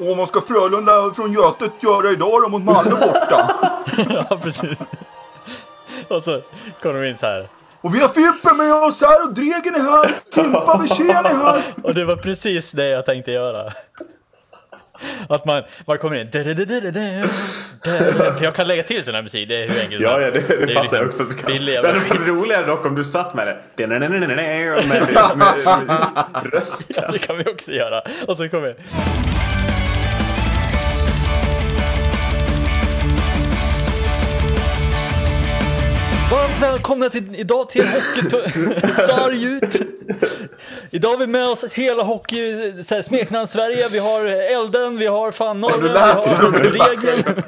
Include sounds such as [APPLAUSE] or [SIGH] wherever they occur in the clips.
Och vad ska Frölunda från Götet göra idag då mot Malmö borta? ja, precis. Och så kommer de in så här. Och vi har Fimpen med oss här och Dregen är här. Kimpa Wirsén är här. Och det var precis det jag tänkte göra. Att man, man kommer in. För jag kan lägga till sån här musik, det är hur enkelt Ja, ja det, det, är fattar jag liksom också. att Du kan. Det hade varit roligare dock om du satt med det. Med, med, med, med röst. Ja, det kan vi också göra. Och så kommer Varmt välkomna till, idag till Hockey [LAUGHS] ut. Idag har vi med oss hela hockey, smeknamn Sverige. Vi har Elden, vi har fan Norren, vi har Regeln.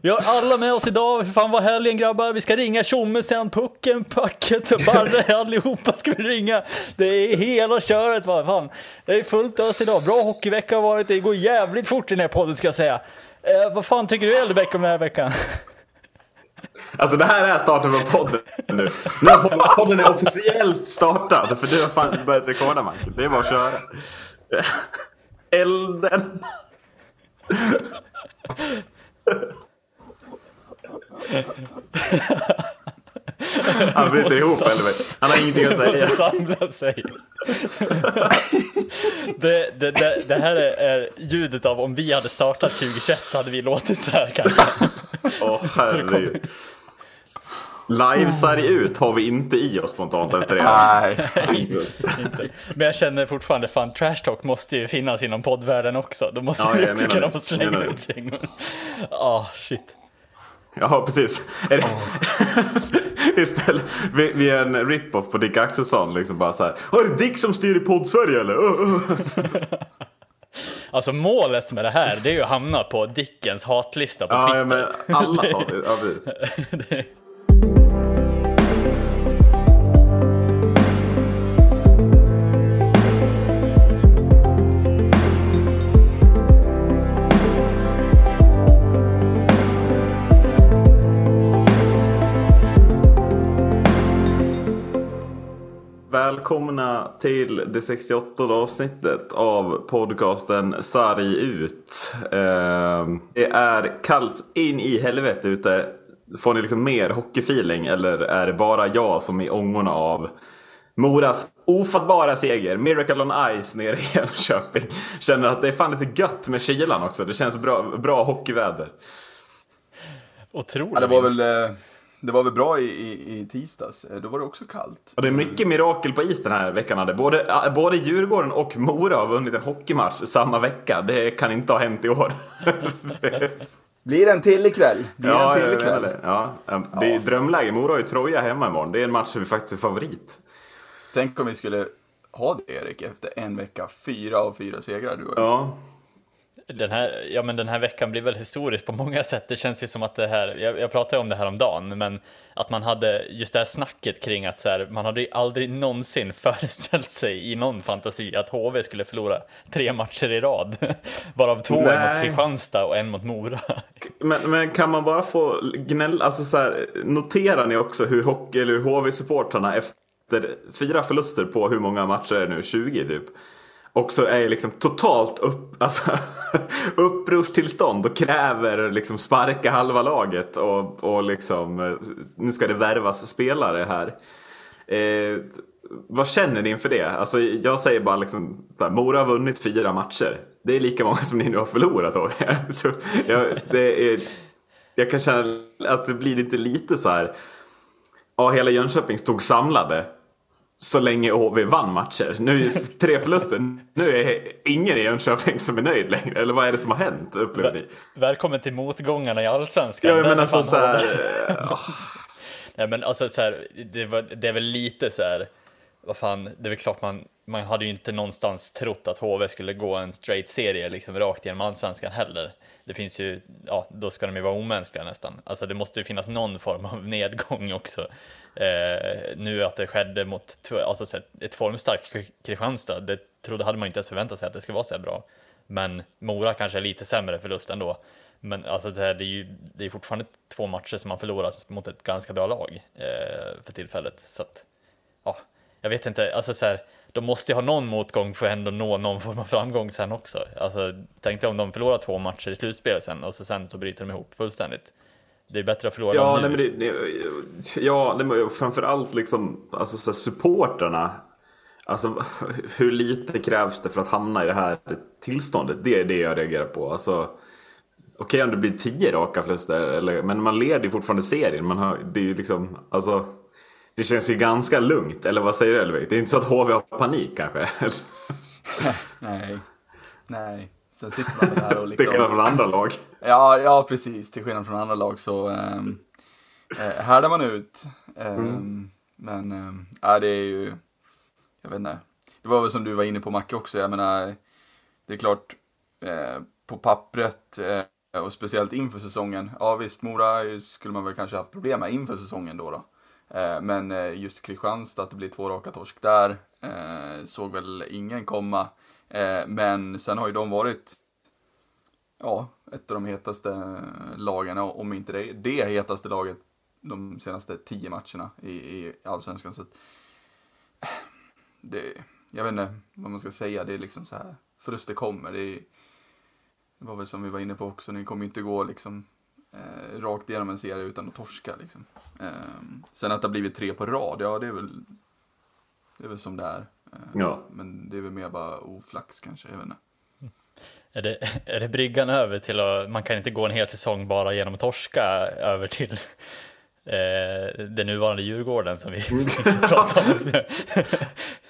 Vi har alla med oss idag. Fan vad helgen grabbar. Vi ska ringa Tjomme sen, Pucken, Packet Barre. [LAUGHS] Allihopa ska vi ringa. Det är hela köret. Va? Fan. Det är fullt ös idag. Bra hockeyvecka har varit. Det går jävligt fort i den här podden ska jag säga. Eh, vad fan tycker du Eldebäck om den här veckan? Alltså det här är starten på podden nu. Nu har podden är officiellt startad. För du har fan börjat rekorda Michael. Det är bara att köra. Elden. Han bryter ihop eller? Han har ingenting att måste säga. samla sig. det, det, det, det här är, är ljudet av om vi hade startat 2021 så hade vi låtit så här kanske. Åh [LAUGHS] herregud. Livesarg ut har vi inte i oss spontant efter det. Nej. Inte. [LAUGHS] Men jag känner fortfarande fan trash talk måste ju finnas inom poddvärlden också. Då måste Ja, vi jag också menar kunna det. få slänga ut kängor. [LAUGHS] Ah shit. Ja, precis. Är det... Istället, vi, vi är en rip-off på Dick Axelsson. Liksom bara så här. Har det Dick som styr i podd-Sverige eller? Alltså målet med det här det är ju att hamna på Dickens hatlista på Twitter. ja, men alla sa det. Ja, [LAUGHS] Välkomna till det 68 avsnittet av podcasten Sarg ut. Eh, Det är kallt in i helvete ute. Får ni liksom mer hockeyfeeling eller är det bara jag som är i ångorna av Moras ofattbara seger, Miracle on Ice nere i [LAUGHS] Jönköping. Känner att det är fan lite gött med kylan också. Det känns bra, bra hockeyväder. Otroligt Ja, det, var vinst. väl, eh, det var väl bra i, i, i tisdags. Eh, Då var det också kallt. Och det är mycket mirakel på is den här veckan. Hade. Både, äh, både Djurgården och Mora har vunnit en hockeymatch samma vecka. Det kan inte ha hänt i år. [LAUGHS] Blir det en till ikväll? Blir ja, en till ikväll? Ja, det är ju drömläge. Mora har ju Troja hemma imorgon. Det är en match som vi faktiskt är favorit. Tänk om vi skulle ha det Erik efter en vecka. Fyra av fyra segrar du och jag. Ja, Den här, ja, men den här veckan blir väl historisk på många sätt. Det känns ju som att det här, jag, jag pratade om det här om dagen, men att man hade just det här snacket kring att så här, man hade aldrig någonsin [LAUGHS] föreställt sig i någon fantasi att HV skulle förlora tre matcher i rad. [LAUGHS] Varav två är mot. Kristianstad och en mot Mora. [LAUGHS] men, men kan man bara få gnälla, alltså så här, noterar ni också hur hockey eller hur HV-supportrarna efter fyra förluster på hur många matcher är det nu? 20 typ. Också är liksom totalt upp, alltså, [LAUGHS] upprorstillstånd och kräver liksom sparka halva laget och, och liksom nu ska det värvas spelare här. Eh, vad känner ni inför det? Alltså, jag säger bara liksom, så här, Mora har vunnit fyra matcher. Det är lika många som ni nu har förlorat. Då. [LAUGHS] så, jag, det är, jag kan känna att det blir lite lite så här. Ja, hela Jönköping stod samlade så länge HV vann matcher. Nu är tre förluster. Nu är ingen i Jönköping som är nöjd längre. Eller vad är det som har hänt upplever ni? Välkommen till motgångarna i allsvenskan. Ja, men alltså så här, eh, [LAUGHS] Nej men alltså så här, det, var, det är väl lite så här, vad fan, det är väl klart man, man hade ju inte någonstans trott att HV skulle gå en straight serie liksom rakt genom allsvenskan heller. Det finns ju, ja då ska de ju vara omänskliga nästan. Alltså det måste ju finnas någon form av [LAUGHS] nedgång också. Eh, nu att det skedde mot, alltså ett formstarkt Kristianstad, det trodde, hade man inte ens förväntat sig att det skulle vara så här bra. Men Mora kanske är lite sämre förlust ändå. Men alltså det, här, det är ju det är fortfarande två matcher som man förlorar mot ett ganska bra lag eh, för tillfället. Så att, ja, jag vet inte, alltså så här, de måste ju ha någon motgång för att ändå nå någon form av framgång sen också. Alltså, tänk dig om de förlorar två matcher i slutspelet sen och så sen så bryter de ihop fullständigt. Det är bättre att förlora Ja, dem nej, nu. men det, ja nej, men framförallt liksom, alltså, så här, supporterna. Alltså [LAUGHS] hur lite krävs det för att hamna i det här tillståndet? Det är det jag reagerar på. Alltså, Okej om det blir tio raka förluster, eller, men man leder ju fortfarande serien. Man har, det, är ju liksom, alltså, det känns ju ganska lugnt, eller vad säger du Elvik? Det är inte så att HV har panik kanske? [LAUGHS] Nej. Nej. Sen sitter man där och [LAUGHS] Till skillnad liksom... från andra lag. Ja, ja, precis. Till skillnad från andra lag så um, härdar man ut. Um, Men um, ja, det är ju... Jag vet inte. Det var väl som du var inne på Macke också. Jag menar, det är klart eh, på pappret eh, och speciellt inför säsongen. Ja visst, Mora skulle man väl kanske haft problem med inför säsongen då. då. Eh, men eh, just Kristianstad, att det blir två raka torsk där, eh, såg väl ingen komma. Men sen har ju de varit ja, ett av de hetaste lagen, om inte det, det hetaste laget de senaste tio matcherna i, i Allsvenskan. Så att, det, jag vet inte vad man ska säga, det är liksom så här, förluster kommer. Det, är, det var väl som vi var inne på också, ni kommer inte gå liksom eh, rakt igenom en serie utan att torska. Liksom. Eh, sen att det har blivit tre på rad, ja det är väl, det är väl som det är. Eh, Ja. Men det är väl mer bara oflax kanske, jag vet inte. Är det, [LAUGHS] är det bryggan över till att man kan inte gå en hel säsong bara genom att torska över till eh, den nuvarande Djurgården som vi [LAUGHS] pratar om nu? [LAUGHS]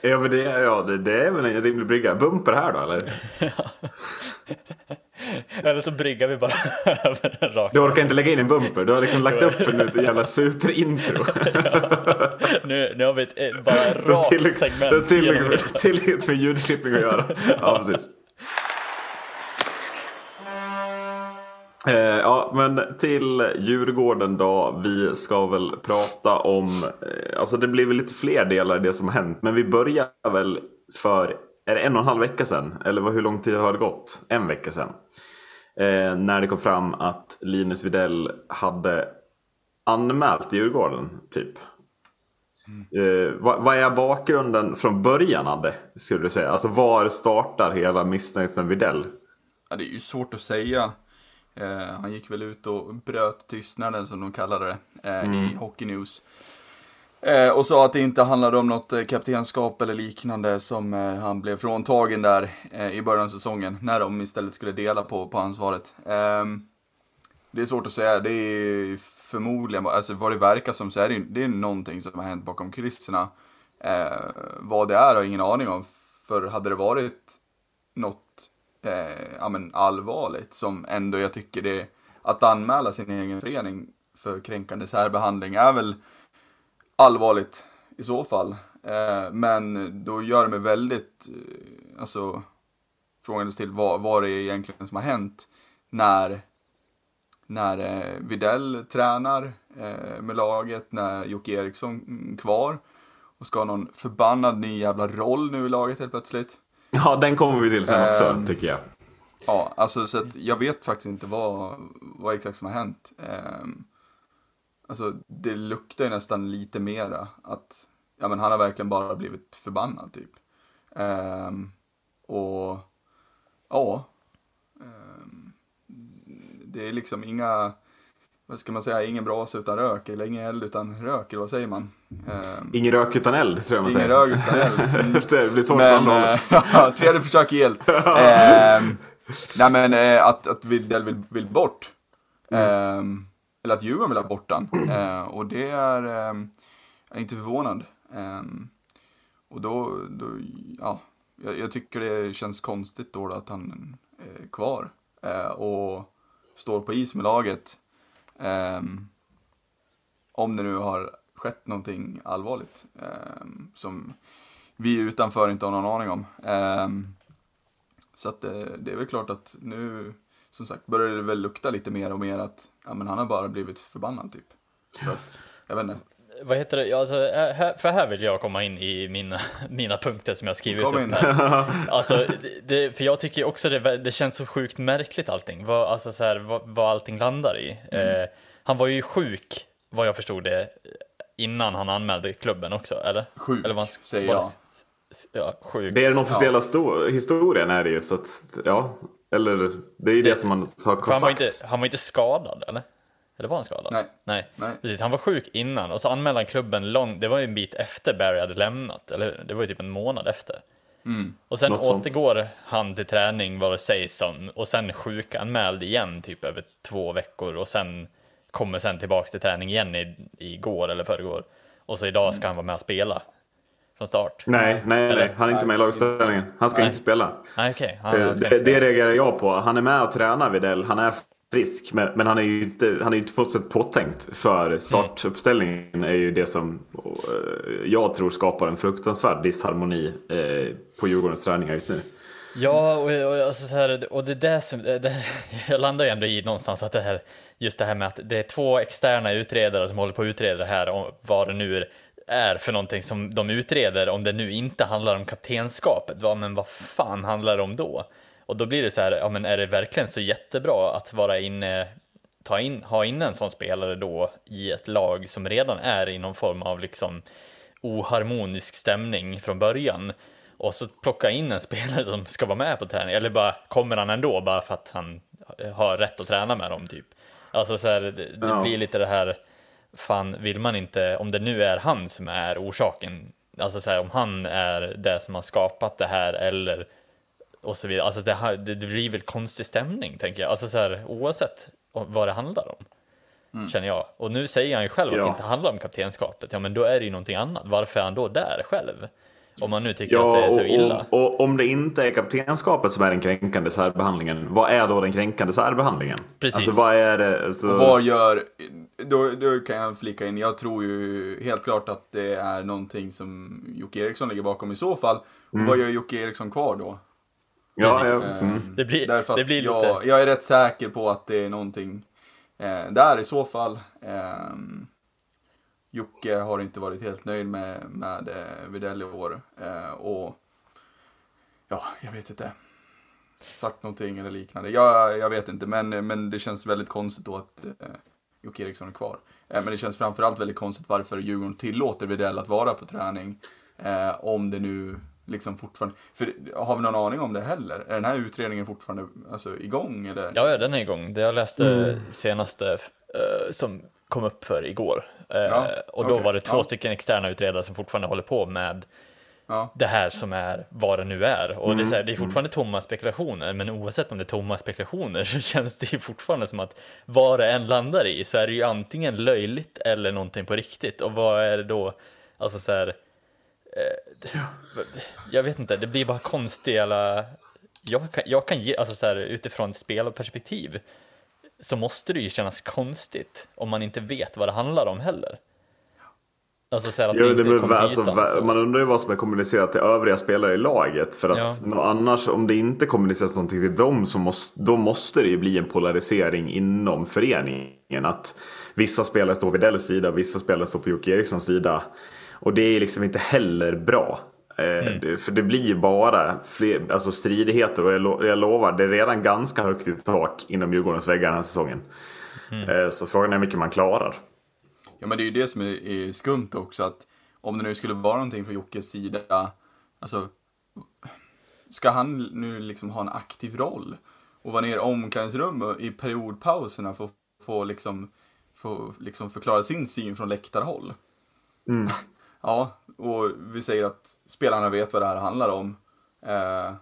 Ja, men det, ja det, det är väl en rimlig brygga. Bumper här då eller? [LAUGHS] Eller så bryggar vi bara över den rakt. Du orkar inte lägga in en bumper. Du har liksom lagt upp för ett jävla superintro. Nu, nu har vi ett, bara rakt segment. du har tillräckligt- med ljudklippning att göra. Ja, precis. Eh, ja, men till Djurgården då. Vi ska väl prata om, eh, alltså det väl lite fler delar i det som har hänt. Men vi börjar väl för, är det en och en halv vecka sedan? Eller hur lång tid har det gått? En vecka sedan. Eh, när det kom fram att Linus Widell hade anmält Djurgården, typ. Eh, vad, vad är bakgrunden från början av det, skulle du säga? Alltså var startar hela missnöjet med Widell? Ja, det är ju svårt att säga. Eh, han gick väl ut och bröt tystnaden som de kallade det eh, i Hockey News. Eh, och sa att det inte handlade om något eh, kaptenskap eller liknande som eh, han blev fråntagen där eh, i början av säsongen. När de istället skulle dela på, på ansvaret. Ehm, det är svårt att säga. Det är förmodligen, alltså vad det verkar som så är det, det är någonting som har hänt bakom kulisserna. Vad det är har jag ingen aning om. För hade det varit något eh, ja, men allvarligt som ändå jag tycker det att anmäla sin egen förening för kränkande särbehandling är väl allvarligt i så fall. Eh, men då gör det mig väldigt, eh, alltså frågandes till vad, vad det är egentligen som har hänt när när eh, Videll tränar eh, med laget, när Jocke Eriksson mm, kvar och ska ha någon förbannad ny jävla roll nu i laget helt plötsligt. Ja, den kommer vi till sen också, Ehm. tycker jag. Ja, alltså så att jag vet faktiskt inte vad, vad exakt som har hänt. Ehm, alltså det luktar ju nästan lite mera att, ja men han har verkligen bara blivit förbannad typ. Ehm, och, ja. Det är liksom inga, vad ska man säga, ingen brasa utan rök, eller ingen eld utan rök, eller vad säger man? Ehm, Ingen rök utan eld, tror jag man ingen säger. rök utan eld. [LAUGHS] Mm. det blir svårt Men, att eh, [LAUGHS] ja, tredje försök i el. [LAUGHS] Ehm, nej men eh, att, att Widell vill, vill bort. Ehm, eller att Djurgården vill ha bort den. Eh, och det är, ehm, jag är inte förvånad. Ehm, och då, då ja, jag, jag tycker det känns konstigt då att han är kvar. eh, och står på is med laget. Ehm, om det nu har skett någonting allvarligt. ehm, som vi utanför inte har någon aning om. Ehm, så att det, det är väl klart att nu, som sagt, börjar det väl lukta lite mer och mer att ja, men han har bara blivit förbannad typ. Så att, jag vet inte. Vad heter det? Ja, Alltså, här, för här vill jag komma in i mina, [LAUGHS] mina punkter som jag skrivit Kom upp in. här. [LAUGHS] Alltså, det- för jag tycker också det, det känns så sjukt märkligt allting. Vad, alltså så här, vad, vad allting landar i. Eh, han var ju sjuk, vad jag förstod det, innan han anmälde klubben också, eller? Sjuk, eller var han, säger jag. ja, sjuk. Det är den officiella sto- historien är det ju. Så att, ja, eller det är ju det, som man har han, var inte, han var inte skadad eller? Eller var han skadad? Nej. Nej. Nej. Precis, han var sjuk innan och så anmälde han klubben lång, det var ju en bit efter Barry hade lämnat, eller det var ju typ en månad efter. Och sen Något sånt. återgår han till träning vad det sägs som och sen sjukanmäld igen typ över två veckor och sen kommer sen tillbaks till träning igen i, igår eller förrgår. Och så idag ska han vara med och spela från start. Nej, nej, Eller? nej, han är inte med i lagställningen. Han ska Nej. inte spela. Nej han, Eh, det, inte det spela. reagerar jag på. Han är med och tränar Videll. Han är frisk. Men, men han är ju inte, han är inte på något sätt påtänkt. För startuppställningen är ju det som eh, jag tror skapar en fruktansvärd disharmoni eh, på Djurgårdens träningar just nu. Ja, och, och, alltså så här, och det är det som, det, [LAUGHS] jag landar ju ändå i någonstans att det här, just det här med att det är två externa utredare som håller på att utreda det här, om vad det nu är för någonting som de utreder, om det nu inte handlar om kaptenskapet, vad, men vad fan handlar det om då? Och då blir det så här, ja men är det verkligen så jättebra att vara inne, ta in, ha in en sån spelare då i ett lag som redan är i någon form av liksom oharmonisk stämning från början och så plocka in en spelare som ska vara med på träning eller bara kommer han ändå bara för att han har rätt att träna med dem typ. Alltså så här, det, det blir lite det här, fan vill man inte, om det nu är han som är orsaken, alltså så här, om han är det som har skapat det här eller och så vidare. Alltså det, här, det blir väl konstig stämning tänker jag, alltså så här, oavsett vad det handlar om. Känner jag. Och nu säger han ju själv att Ja. det inte handlar om kaptenskapet. Ja men då är det ju någonting annat. Varför är han då där själv? Om man nu tycker att Ja, det är så och, illa. och, och om det inte är kaptenskapet som är den kränkande särbehandlingen, vad är då den kränkande särbehandlingen? Precis. Alltså vad är det? Alltså, Och vad gör, då, då kan jag flika in, jag tror ju helt klart att det är någonting som Jocke Eriksson ligger bakom i så fall. Och vad gör Jocke Eriksson kvar då? ja, ja, mm. Det blir- därför att det blir lite- jag, jag är rätt säker på att det är någonting eh, där i så fall. Eh, Jocke har inte varit helt nöjd med, med eh, Widell i år. Eh, och ja, jag vet inte. Sagt någonting eller liknande. Jag, jag vet inte, men, men det känns väldigt konstigt då att eh, Jocke Eriksson är kvar. Eh, men det känns framförallt väldigt konstigt varför Djurgården tillåter Widell att vara på träning. Eh, om det nu liksom fortfarande, för har vi någon aning om det heller? Är den här utredningen fortfarande alltså, igång eller? Ja, ja, den är igång. Det jag läste Mm. senaste eh, som kom upp för igår. Eh, Ja, och då okej. var det två Ja. stycken externa utredare som fortfarande håller på med Ja. det här som är vad det nu är. Och det, är så här, Mm. det är fortfarande tomma spekulationer, men oavsett om det är tomma spekulationer [LAUGHS] så känns det ju fortfarande som att vad det än landar i så är det ju antingen löjligt eller någonting på riktigt. Och vad är det då, alltså så här, eh, jag vet inte, det blir bara konstigt alla, jag kan, jag kan ge, alltså så här, utifrån ett spelarperspektiv så måste det ju kännas konstigt om man inte vet vad det handlar om heller. Alltså så att Ja, det till alltså, ytan, va- så. man undrar ju vad som är kommunicerat till övriga spelare i laget. För att Ja. annars, om det inte kommuniceras någonting till dem, så måste, då måste det ju bli en polarisering inom föreningen. Att vissa spelare står vid Dells sida, vissa spelare står på Jocke Erikssons sida. Och det är liksom inte heller bra. Eh, Mm. det, för det blir ju bara fler, alltså stridigheter och jag, lo, jag lovar, det är redan ganska högt i tak inom Djurgårdens väggar den här säsongen. Mm. Eh, så frågan är hur mycket man klarar. Ja men det är ju det som är, är skumt också att om det nu skulle vara någonting från Jockes sida, alltså ska han nu liksom ha en aktiv roll och vara nere i omklädningsrum i periodpauserna för att få liksom, få liksom förklara sin syn från läktarhåll? [LAUGHS] ja, och vi säger att spelarna vet vad det här handlar om. Eh,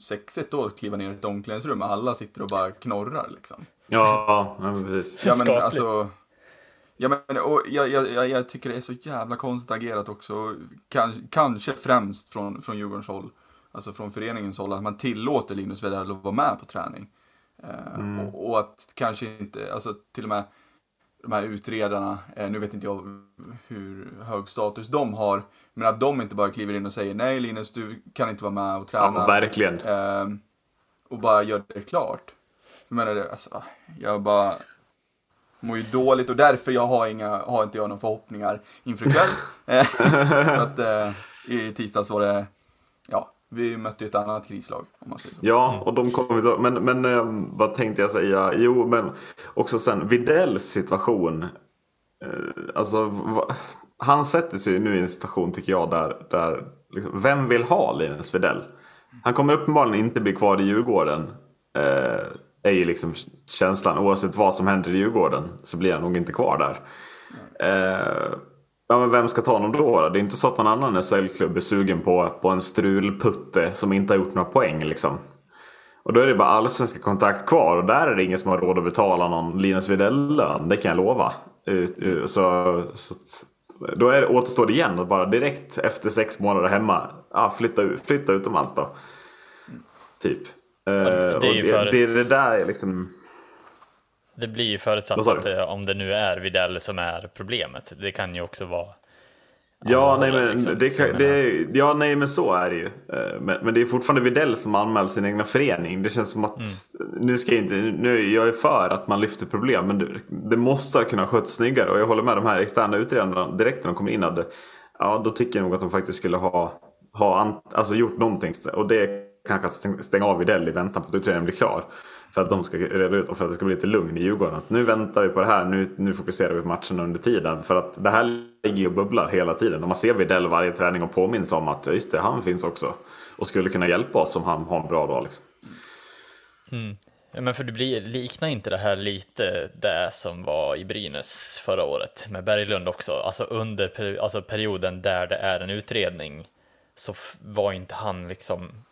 sexigt då att kliva ner i ett omklädningsrum och alla sitter och bara knorrar liksom. Ja, ja men precis. Ja men Skapligt. alltså. Ja men och jag, jag, jag, jag tycker det är så jävla konstigt agerat också. Kan, kanske främst från, från Djurgårdens håll. Alltså från föreningens håll. Att man tillåter Linus Widell att vara med på träning. Eh, och, och att kanske inte, alltså till och med de här utredarna, eh, nu vet inte jag hur hög status de har. Men att de inte bara kliver in och säger nej Linus du kan inte vara med och träna. Ja, verkligen. Eh, och bara gör det klart. Jag menar det, alltså, jag bara mår ju dåligt och därför jag har, inga, har inte jag några förhoppningar inför ikväll. [LAUGHS] Eh, att eh, i tisdags var det, vi mötte ju ett annat krislag om man säger så. Ja, och de kommer. Men, men eh, vad tänkte jag säga? Jo, men också sen Videls situation. Eh, alltså, va, han sätter sig nu i en situation tycker jag där, där liksom, vem vill ha Linus Widell? Han kommer uppenbarligen inte bli kvar i Djurgården. Eh, är ju liksom känslan. Oavsett vad som händer i Djurgården så blir han nog inte kvar där. Eh, ja, men vem ska ta honom då? Det är inte så att någon annan SHL-klubb är sugen på, på en strulputte som inte har gjort några poäng. Liksom. Och då är det bara allsvenska kontrakt kvar och där är det ingen som har råd att betala någon Linus Widell-lön. Det kan jag lova. Så, så då är det, återstår det igen att bara direkt efter sex månader hemma ja, flytta, flytta utomlands då. Typ. Ja, det, är det, det, det där liksom... Det blir ju förutsatt att det, om det nu är Widell som är problemet. Det kan ju också vara Ja, nej, men liksom, det, kan, det, ja, nej, men så är det ju. Eh, men, men det är fortfarande Widell som anmäler sin egna förening. Det känns som att, mm. nu ska jag inte, nu, jag är för att man lyfter problem, men det, det måste ha kunnat skötts snyggare. Och jag håller med de här externa utredarna direkt när de kommer in. Att, ja, då tycker jag nog att de faktiskt skulle ha, ha alltså, gjort någonting. Och det kanske att stänga av Widell i väntan på att utredningen blir klar. För att de ska reda ut och för att det ska bli lite lugn i Djurgården. Att nu väntar vi på det här, nu, nu fokuserar vi på matchen under tiden. För att det här ligger ju och bubblar hela tiden. Och man ser Widell varje träning och påminns om att just det, han finns också. Och skulle kunna hjälpa oss om han har en bra dag. Liksom. Mm. Men för det blir, liknar inte det här lite det som var i Brynäs förra året med Berglund också? Alltså under alltså perioden där det är en utredning så var inte han liksom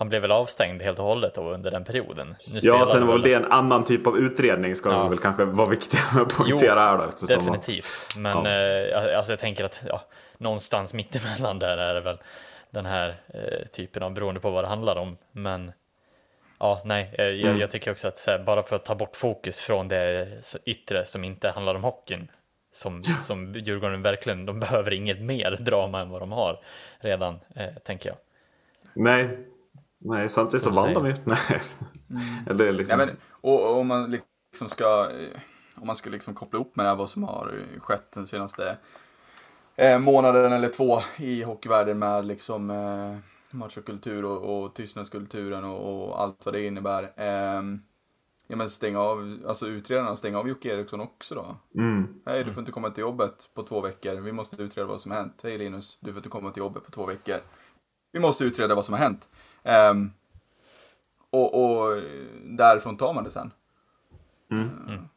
han blev väl avstängd helt och hållet då under den perioden. Nu ja, sen var väl det en annan typ av utredning ska ja. väl kanske vara viktig att poängtera här då. Definitivt, att, men ja. eh, alltså jag tänker att ja, någonstans mittemellan där är det väl den här eh, typen av, beroende på vad det handlar om. Men ja, nej, eh, jag, mm. jag, tycker också att här, bara för att ta bort fokus från det yttre som inte handlar om hockeyn, som, ja. som Djurgården verkligen, de behöver inget mer [LAUGHS] drama än vad de har redan, eh, tänker jag. Nej, Nej, samtidigt så vann de ju. Nej. Mm. Eller liksom... ja, men, och, om man liksom ska, om man ska liksom koppla ihop med det här, vad som har skett den senaste eh, månaden eller två i hockeyvärlden med liksom eh, machokultur och, och tystnadskulturen och, och, allt vad det innebär. Eh, ja men stänga av, alltså utredarna, stänga av Jocke Eriksson också då. Mm. Hej, du får inte komma till jobbet på två veckor. Vi måste utreda vad som har hänt. Hej Linus, du får inte komma till jobbet på två veckor. Vi måste utreda vad som har hänt. Um, och, och därifrån tar man det sen. Mm. Mm.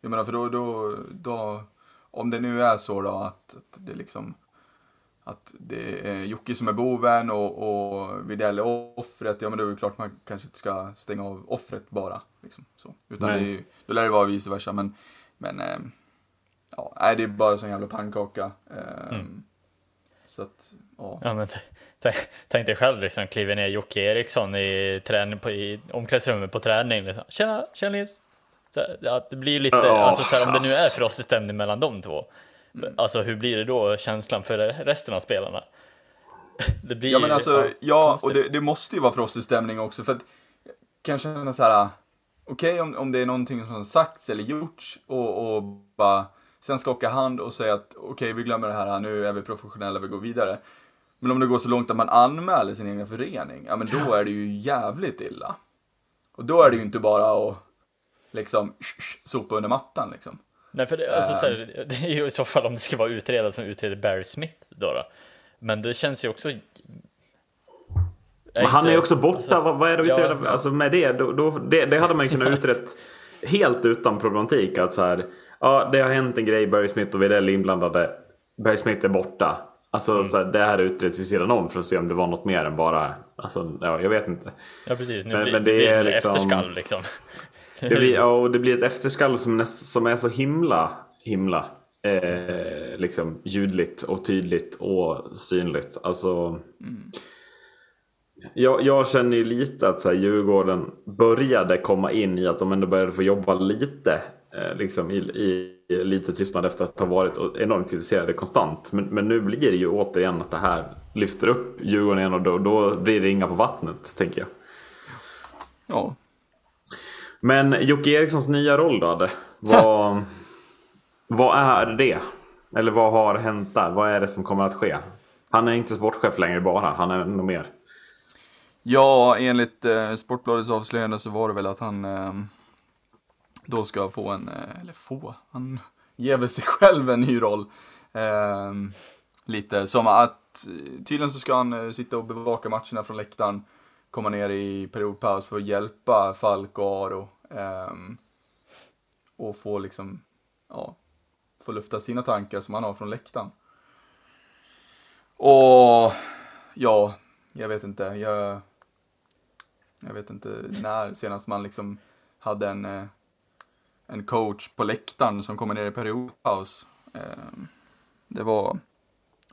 Jag menar, för då, då, då, om det nu är så då att, att det liksom att det är Jocke som är boven och, och Widell är offret, ja men då är det klart man kanske inte ska stänga av offret bara. Liksom, så. Utan det är, då lär det vara vice versa. Men, men äh, ja, det är bara en jävla pannkaka. Äh, mm. Så att, ja. ja men Tänk dig själv liksom, kliver ner Jocke Eriksson i, träning på, i omklädningsrummet på träning. Liksom. Tjena, tjena Linus! Ja, det blir lite, oh, alltså, så här, om det nu är frostig stämning mellan de två. Mm. Alltså hur blir det då känslan för resten av spelarna? [LAUGHS] Det blir ja men alltså, ja, och det, det, måste ju vara frostig stämning också för att kanske känna så här, okej okay, om, om det är någonting som har sagts eller gjorts och, och bara sen skaka hand och säga att okej okay, vi glömmer det här, nu är vi professionella, vi går vidare. Men om det går så långt att man anmäler sin egen förening, ja men då är det ju jävligt illa. Och då är det ju inte bara att liksom sopa under mattan liksom. Nej, för det, alltså, så här, eh. [LAUGHS] det är ju i så fall om det ska vara utredare som utreder Barry Smith då, då. Men det känns ju också... Men han är ju också borta, alltså, vad, vad, är det att utreda? Ja, alltså med det, då, då, det, det hade man ju kunnat utrett [LAUGHS] helt utan problematik. Att så här, ja det har hänt en grej, Barry Smith och Widell inblandade. Barry Smith är borta. Alltså mm. så här, det här utreds vid sidan om för att se om det var något mer än bara, alltså ja, jag vet inte. Ja precis, nu men, blir, men det, det blir är liksom, efterskalv liksom. [LAUGHS] det blir, [LAUGHS] ja, och det blir ett efterskalv som, är, som är så himla, himla eh, liksom ljudligt och tydligt och synligt. Alltså, mm. jag, jag känner ju lite att så här, Djurgården började komma in i att de ändå började få jobba lite eh, liksom i, i lite tystnad efter att ha varit enormt kritiserade konstant. Men, men nu blir det ju återigen att det här lyfter upp Djurgården igen och då, då blir det inga på vattnet, tänker jag. Ja. Men Jocke Erikssons nya roll då, Adde? Vad, [LAUGHS] vad är det? Eller vad har hänt där? Vad är det som kommer att ske? Han är inte sportchef längre bara, han är nog mer. Ja, enligt eh, Sportbladets avslöjande så var det väl att han eh, då ska få en, eh, eller få, han ger väl sig själv en ny roll. Eh, lite som att eh, tydligen så ska han eh, sitta och bevaka matcherna från läktaren, komma ner i periodpaus för att hjälpa Falk och Aro. Eh, och få liksom, ja, få lufta sina tankar som han har från läktaren. Och ja, jag vet inte. Jag, jag vet inte när senast man liksom hade en, eh, en coach på läktaren som kommer ner i periodpaus. Ehm, det var,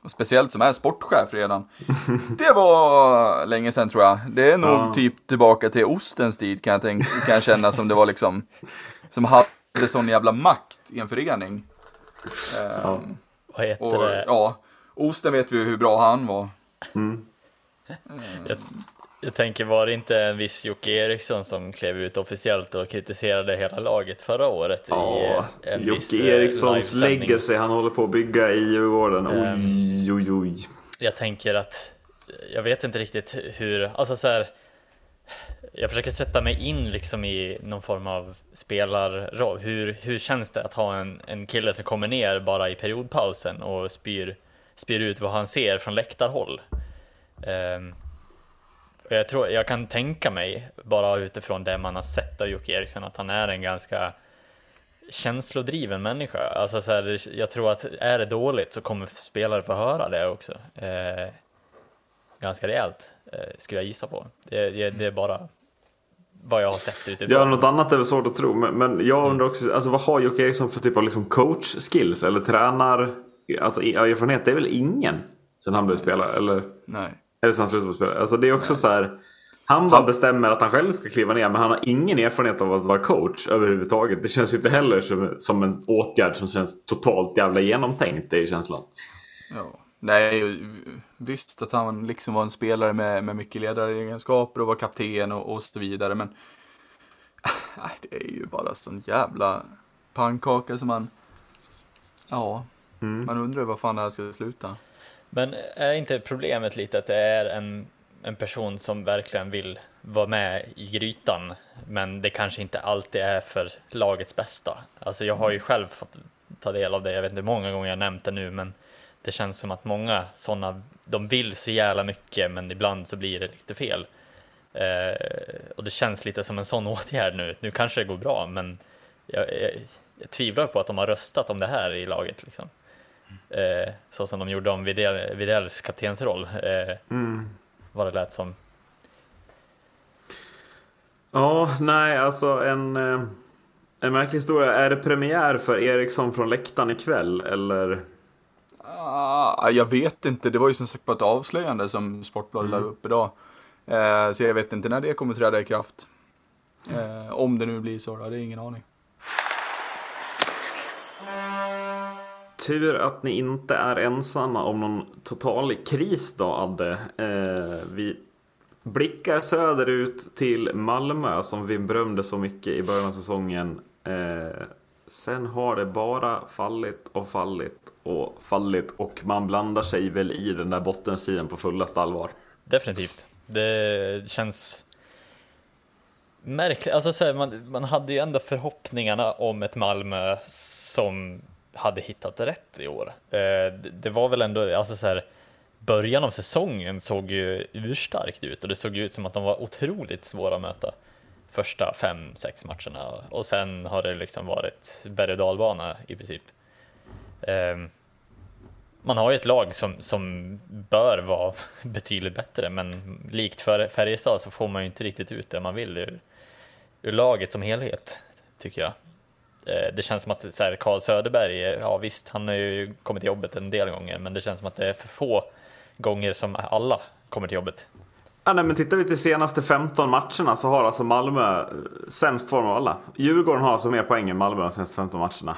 och speciellt som är sportchef redan. [LAUGHS] Det var länge sedan tror jag. Det är nog ja. typ tillbaka till ostens tid kan jag, tänka, kan jag känna som det var liksom, som hade sån jävla makt i en förening. Ja. Um, Vad heter och, det? Ja, osten vet vi hur bra han var. Mm. Jag, jag, tänker, var det inte en viss Jocke Eriksson som klev ut officiellt och kritiserade hela laget förra året? Ja, i en Jocke eh, Erikssons legacy han håller på att bygga i Djurgården. Oj, um, oj, oj. Jag tänker att, jag vet inte riktigt hur, alltså så här, jag försöker sätta mig in liksom i någon form av spelarroll. Hur, hur känns det att ha en, en kille som kommer ner bara i periodpausen och spyr, spyr ut vad han ser från läktarhåll? Um, jag, tror, jag kan tänka mig, bara utifrån det man har sett av Jocke Eriksson, att han är en ganska känslodriven människa. Alltså så här, jag tror att är det dåligt så kommer spelare få höra det också. Eh, ganska rejält, eh, skulle jag gissa på. Det, det, det, är bara vad jag har sett utifrån. Ja, något annat är väl svårt att tro. Men, men jag undrar också, alltså, vad har Jocke Eriksson för typ av liksom coach-skills eller tränar? Alltså erfarenhet, det är väl ingen sen han blev spelare? Eller? Nej. Eller slutade spela. Alltså det är också Nej. så här. Han bara bestämmer att han själv ska kliva ner men han har ingen erfarenhet av att vara coach överhuvudtaget. Det känns ju inte heller som, som en åtgärd som känns totalt jävla genomtänkt. Det är känslan. Ja. Nej, visst att han liksom var en spelare med, med mycket ledaregenskaper och var kapten och, och så vidare. Men [LAUGHS] nej, det är ju bara sån jävla pannkaka som man, ja, mm. man undrar vad fan det här ska sluta. Men är inte problemet lite att det är en, en person som verkligen vill vara med i grytan, men det kanske inte alltid är för lagets bästa. Alltså jag har ju själv fått ta del av det, jag vet inte hur många gånger jag nämnt det nu, men det känns som att många sådana, de vill så jävla mycket, men ibland så blir det lite fel. Eh, och det känns lite som en sån [LAUGHS] åtgärd nu. Nu kanske det går bra, men jag, jag, jag tvivlar på att de har röstat om det här i laget. Liksom. Eh, så som de gjorde om Videll, Vidells kaptensroll. Eh, mm. Vad det lät som. Ja, nej, alltså en, eh, en märklig historia. Är det premiär för Eriksson från läktaren ikväll eller? Ah, jag vet inte. Det var ju som sagt bara ett avslöjande som Sportbladet mm. la upp idag. Eh, så jag vet inte när det kommer träda i kraft. Eh, om det nu blir så, då, det är ingen aning. Tur att ni inte är ensamma om någon total kris då, Adde. Eh, vi blickar söderut till Malmö som vi berömde så mycket i början av säsongen. Eh, sen har det bara fallit och fallit och fallit och man blandar sig väl i den där bottenstriden på fullaste allvar. Definitivt. Det känns märkligt. Alltså, så här, man, man hade ju ändå förhoppningarna om ett Malmö som hade hittat rätt i år. Eh, det var väl ändå, alltså så här, början av säsongen såg ju urstarkt ut och det såg ut som att de var otroligt svåra att möta första fem, sex matcherna och sen har det liksom varit berg och dalbana i princip. Ehm, man har ju ett lag som, som bör vara [LAUGHS] betydligt bättre, men likt för Färjestad så får man ju inte riktigt ut det man vill ur, ur laget som helhet, tycker jag. Eh, det känns som att så här, Carl Söderberg, ja visst, han har ju kommit till jobbet en del gånger, men det känns som att det är för få gånger som alla kommer till jobbet. Ja, nej, men tittar vi till senaste 15 matcherna så har alltså Malmö eh, sämst form av alla. Djurgården har alltså mer poäng än Malmö de senaste 15 matcherna.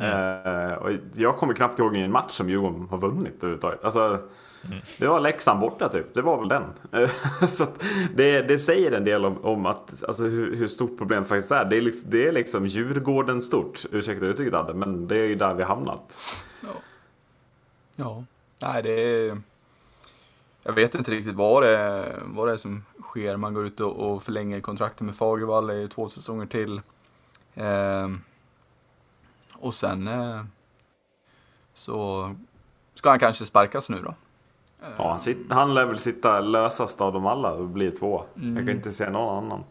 Mm. Eh, och jag kommer knappt ihåg en match som Djurgården har vunnit överhuvudtaget. Alltså, Mm. Det var Leksand borta typ, det var väl den. [LAUGHS] så det, det, säger en del om, om att, alltså, hur, hur, stort problemet faktiskt är. Det är, liksom, det är liksom Djurgården stort, ursäkta uttrycket Adde, men det är ju där vi hamnat. Ja. ja, nej det är... Jag vet inte riktigt vad det, är, vad det är som sker. Man går ut och, och förlänger kontraktet med Fagervall i två säsonger till. Eh, och sen... Eh, så ska han kanske sparkas nu då. Ja, han, sitter, han lär väl sitta lösast av dem alla och bli två. Jag kan inte se någon annan.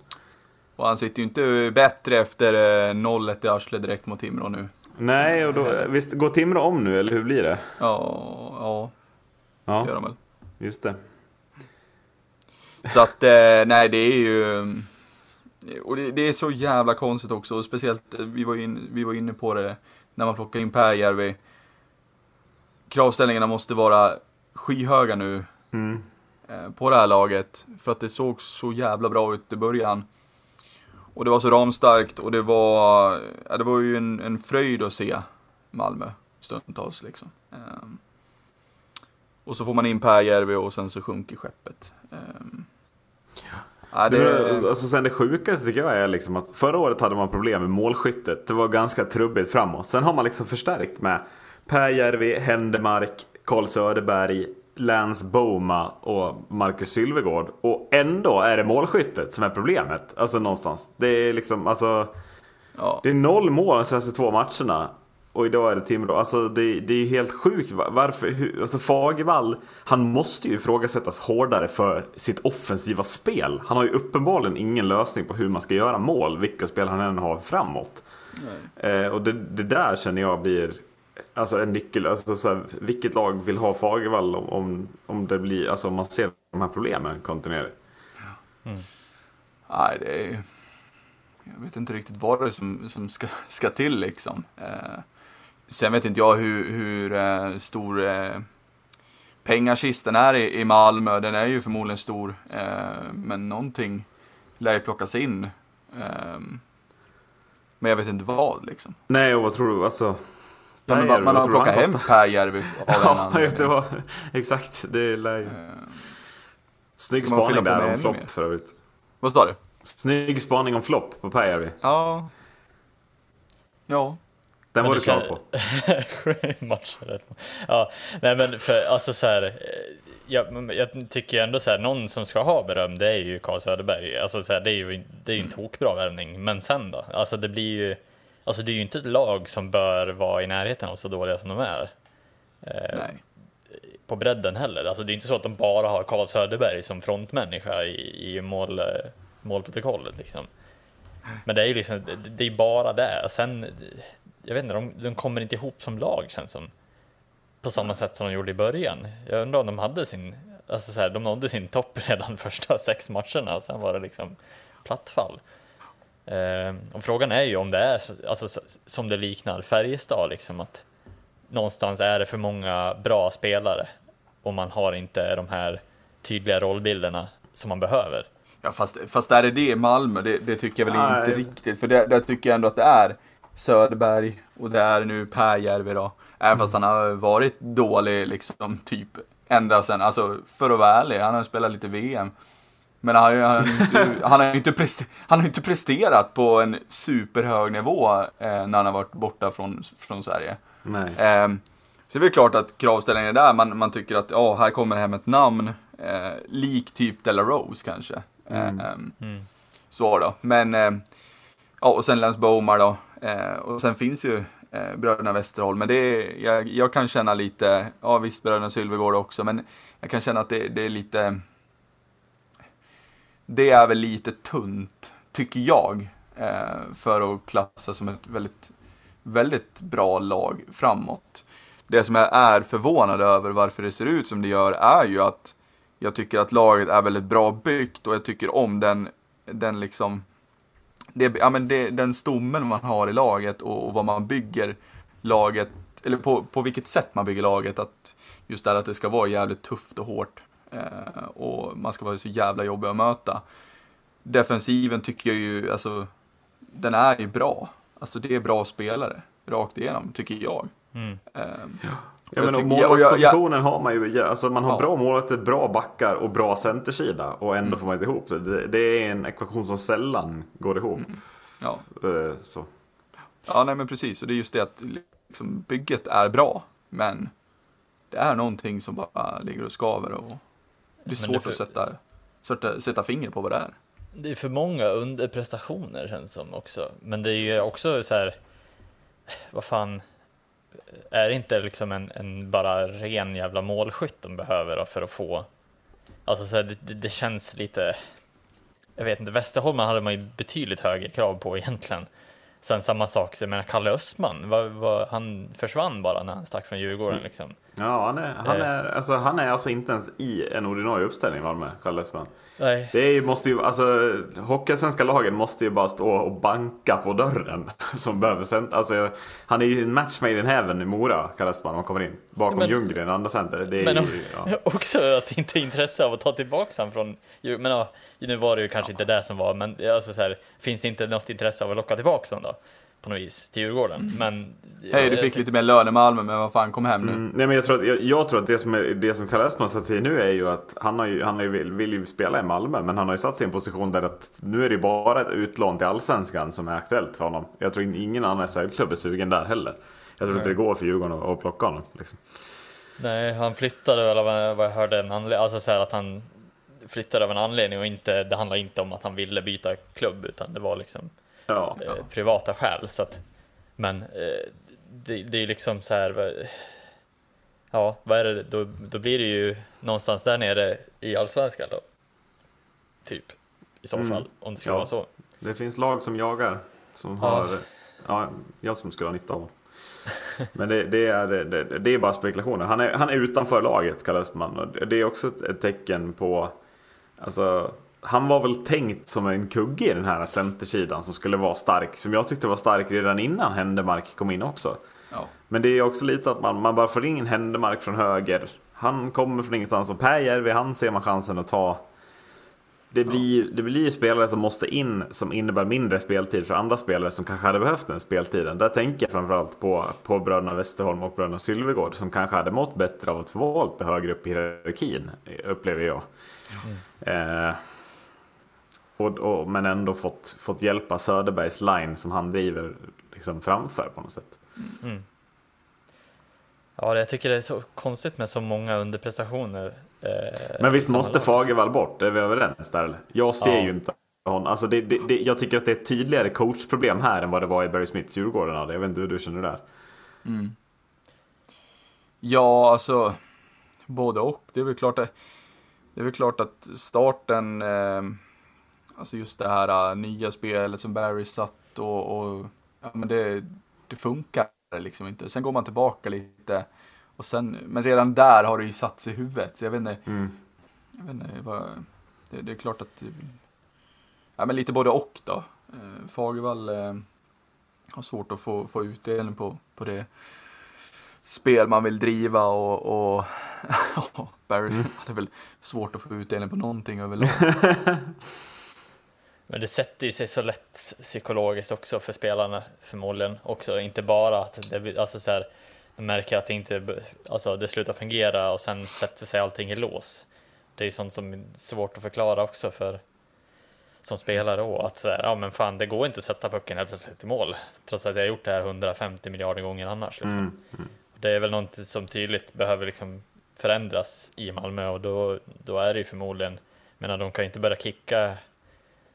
Och han sitter ju inte bättre efter eh, 0-1 i arslet direkt mot Timrå nu. Nej, och då, visst, går Timrå om nu eller hur blir det? Ja, ja, Ja, gör de väl. just det. Så att, eh, nej det är ju... Och det, det är så jävla konstigt också, och speciellt, eh, vi var, in, vi var inne på det, när man plockar in Pääjärvi. Kravställningarna måste vara skyhöga nu Mm. eh, på det här laget, för att det såg så jävla bra ut i början. Och det var så ramstarkt och det var, ja, det var ju en, en fröjd att se Malmö stundtals liksom. Ehm, och så får man in Pääjärvi och sen så sjunker skeppet. Ehm, ja, Det, det, alltså sen det sjukaste tycker jag är liksom att förra året hade man problem med målskyttet. Det var ganska trubbigt framåt. Sen har man liksom förstärkt med Pääjärvi, Händemark, Karl Söderberg, Lance Boma och Marcus Sylvegård. Och ändå är det målskyttet som är problemet. Alltså någonstans. Det är liksom, alltså. ja. Det är noll mål de senaste två matcherna. Och idag är det Timrå. Alltså det, det är ju helt sjukt. Va- Varför? Hur, alltså Fagervall, han måste ju ifrågasättas hårdare för sitt offensiva spel. Han har ju uppenbarligen ingen lösning på hur man ska göra mål, vilka spel han än har framåt. Eh, och det, det där känner jag blir alltså en nyckel. Alltså så här, vilket lag vill ha Fagervall om, om, om det blir, alltså om man ser de här problemen kontinuerligt? Nej, det är... Jag vet inte riktigt vad det är som, som ska, ska till liksom. Eh, sen vet inte jag hur, hur eh, stor eh, pengakisten är i, i Malmö. Den är ju förmodligen stor. Eh, men någonting lär ju plockas in. Eh, men jag vet inte vad liksom. Nej, och vad tror du? Alltså, Ja, men Pääjärvi, man vad har du plockat hem [LAUGHS] kostar? Pääjärvi av en Ja, anledning. det var exakt. Det lär ju... Snygg man spaning där om flopp mer? för övrigt. Vad står det? Snygg spaning om flopp på Pääjärvi. Ja. Ja. Den Men var du klar på. [LAUGHS] Matcher. Ja, nej men för alltså så här. eh, Jag, jag tycker ju ändå så här, någon som ska ha beröm, det är ju Carl Söderberg. Alltså så här, det är ju, det är ju en tokbra värvning. Men sen då? Alltså det blir ju, alltså det är ju inte ett lag som bör vara i närheten av så dåliga som de är. Eh, på bredden heller. Alltså det är inte så att de bara har Carl Söderberg som frontmänniska i, i mål, eh, målprotokollet liksom. Men det är ju liksom, det, det är bara det. Och Sen, jag vet inte, de, de kommer inte ihop som lag känns som. På samma sätt som de gjorde i början. Jag undrar om de hade sin, alltså så här, de nådde sin topp [LAUGHS] redan första sex matcherna och sen var det liksom plattfall. Eh, och frågan är ju om det är så, alltså, som det liknar Färjestad, liksom att någonstans är det för många bra spelare och man har inte de här tydliga rollbilderna som man behöver. Ja, fast, fast är det det i Malmö? Det, det tycker jag väl Nej. inte riktigt. För det, där tycker jag ändå att det är Söderberg och det är nu Pääjärvi då. Även fast han har varit dålig liksom typ ända sen, alltså för att vara ärlig, han har spelat lite VM. Men han, har ju- han, han, har ju inte prester, han har inte presterat på en superhög nivå eh, när han har varit borta från, från Sverige. Nej. Ehm, så det är väl klart att kravställningen är där, man, man tycker att ja, här kommer hem ett namn, eh, lik typ Della Rose kanske. Ehm, Mm. Så då, men eh, ja, och sen Lance Bomar då. Eh, och sen finns ju eh, bröderna Westerholm, men det är, jag, jag kan känna lite, ja visst bröderna Sylvegård också, men jag kan känna att det, det är lite, det är väl lite tunt, tycker jag, eh, för att klassa som ett väldigt, väldigt bra lag framåt. Det som jag är förvånad över varför det ser ut som det gör är ju att jag tycker att laget är väldigt bra byggt och jag tycker om den, den liksom, det, ja, men det, den stommen man har i laget och, och vad man bygger laget, eller på, på vilket sätt man bygger laget. Att just där att det ska vara jävligt tufft och hårt. Eh, och man ska vara så jävla jobbig att möta. Defensiven tycker jag ju, alltså, den är ju bra. Alltså det är bra spelare, rakt igenom, tycker jag. Mm. Eh, Ja, men och tycker- och jag- målvaktspositionen har man ju, alltså man har Ja. bra målvakter, bra backar och bra centersida och Mm. ändå får man inte ihop det. det. Det är en ekvation som sällan går ihop. ja. Eh, Så. Ja, nej men precis. Och det är just det att liksom, bygget är bra, men det är någonting som bara ligger och skaver och det är det svårt för- att sätta, sätta, sätta finger på vad det är. Det är för många underprestationer känns som också. Men det är ju också så här. Vad fan. är det inte liksom en, en bara ren jävla målskytt de behöver för att få, alltså så här, det, det känns lite, jag vet inte, Västerholmen hade man ju betydligt högre krav på egentligen. Sen samma sak, jag menar Kalle Östman, var, var, han försvann bara när han stack från Djurgården Mm. liksom. Ja, han är, han, är, alltså, han är alltså inte ens i en ordinarie uppställning Malmö, Kalle Östman. Nej, Det är, måste ju, alltså, Hockeyallsvenska lagen måste ju bara stå och banka på dörren. [LAUGHS] Som behöver center. Alltså, han är ju en match made in heaven i Mora, Kalle Östman, om han kommer in. Bakom Men- Ljunggren, andra center. Det är Men ju, ja. [LAUGHS] också att det inte är intresse av att ta tillbaka han från, men ja, nu var det ju kanske inte det som var, men alltså så här, finns det inte något intresse av att locka tillbaka honom då? På något vis, till Djurgården. Men... Hej, du jag- fick lite mer lön i Malmö, men vad fan, kom hem nu. Mm, nej men jag tror att, jag, jag tror att det som, är, det som Kalle Östman satt sig nu är ju att han, har ju, han har ju, vill, vill ju spela i Malmö men han har ju satt sig i en position där att nu är det bara ett utlån till Allsvenskan som är aktuellt för honom. Jag tror ingen annan SHL-klubb är sugen där heller. Jag tror inte det går för Djurgården att, att plocka honom. Liksom. Nej, han flyttade väl av en- vad jag hörde en anledning, alltså så här att han flyttade av en anledning och inte, det handlar inte om att han ville byta klubb utan det var liksom Ja, eh, privata skäl. Så att, men eh, det, det är ju liksom så här. Ja, vad är det? Då, då blir det ju någonstans där nere i allsvenskan då. Typ. I så Mm. fall, om det ska Ja. vara så. det finns lag som jagar. Som Ja. har, ja, jag som skulle ha nytta av honom. Men det, det, är, det, det är bara spekulationer. Han är, han är utanför laget, Kalle. Och Det är också ett, ett tecken på... Alltså, han var väl tänkt som en kugge i den här centersidan som skulle vara stark. Som jag tyckte var stark redan innan Händemark kom in också. Ja. Men det är också lite att man, man bara får in Händemark från höger. Han kommer från ingenstans och Per Järvi, han ser man chansen att ta. Det blir, det blir spelare som måste in som innebär mindre speltid för andra spelare som kanske hade behövt den speltiden. Där tänker jag framförallt på, på bröderna Westerholm och bröderna Sylvegård som kanske hade mått bättre av att få vara lite högre upp i hierarkin, upplever jag. Eh, och, och, men ändå fått, fått hjälpa Söderbergs line som han driver liksom framför på något sätt. Ja, det- jag tycker det är så konstigt med så många underprestationer. Eh, Men visst måste. Fagervall bort, är vi överens där eller? Jag ser Ja. ju inte honom. Alltså det, det, det, jag tycker att det är ett tydligare coachproblem här än vad det var i Barry Smiths Djurgården hade. Jag vet inte hur du känner där. Ja, alltså både och. Det är väl klart att, det är väl klart att starten, eh, alltså just det här eh, nya spelet som Barry satt och, och ja, men det, det funkar liksom inte. Sen går man tillbaka lite och sen, men redan där har det ju satt sig i huvudet. Så jag vet inte, Mm. jag vet inte vad, det, det är klart att, ja men lite både och då. Eh, Fagervall eh, har svårt att få, få utdelning på, på det spel man vill driva och, och, [LAUGHS] Barry hade väl svårt att få utdelning på någonting överlag. [LAUGHS] [LAUGHS] Men det sätter ju sig så lätt psykologiskt också för spelarna förmodligen också. Inte bara att det, alltså så här, de märker att det inte, alltså det slutar fungera och sen sätter sig allting i lås. Det är ju sånt som är svårt att förklara också för som spelare då. Att så här, ja men fan det går inte att sätta pucken helt plötsligt i mål. Trots att jag har gjort det här 150 miljarder gånger annars. Liksom. Mm. Det är väl något som tydligt behöver liksom förändras i Malmö och då, då är det ju förmodligen, menar de kan ju inte börja kicka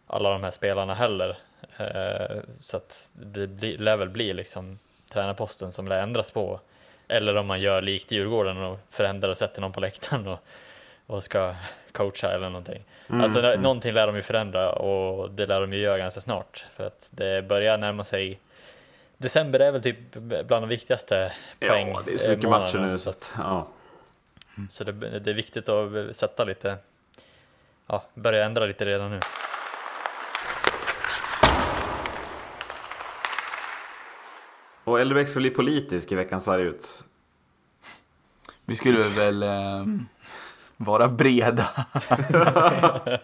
alla de här spelarna heller. Eh, så att det blir, lär väl bli liksom tränarposten som lär ändras på. Eller om man gör likt Djurgården och förändrar och sätter någon på läktaren och, och ska coacha eller någonting. Mm, alltså mm. någonting lär de ju förändra och det lär de ju göra ganska snart. För att det börjar närma sig December är väl typ bland de viktigaste poäng Ja, det är så mycket matcher nu så att, ja. Så det, det är viktigt att sätta lite, ja, börja ändra lite redan nu. Och LBX ska bli politisk i veckans sarg ut. Vi skulle väl eh, vara breda. [LAUGHS]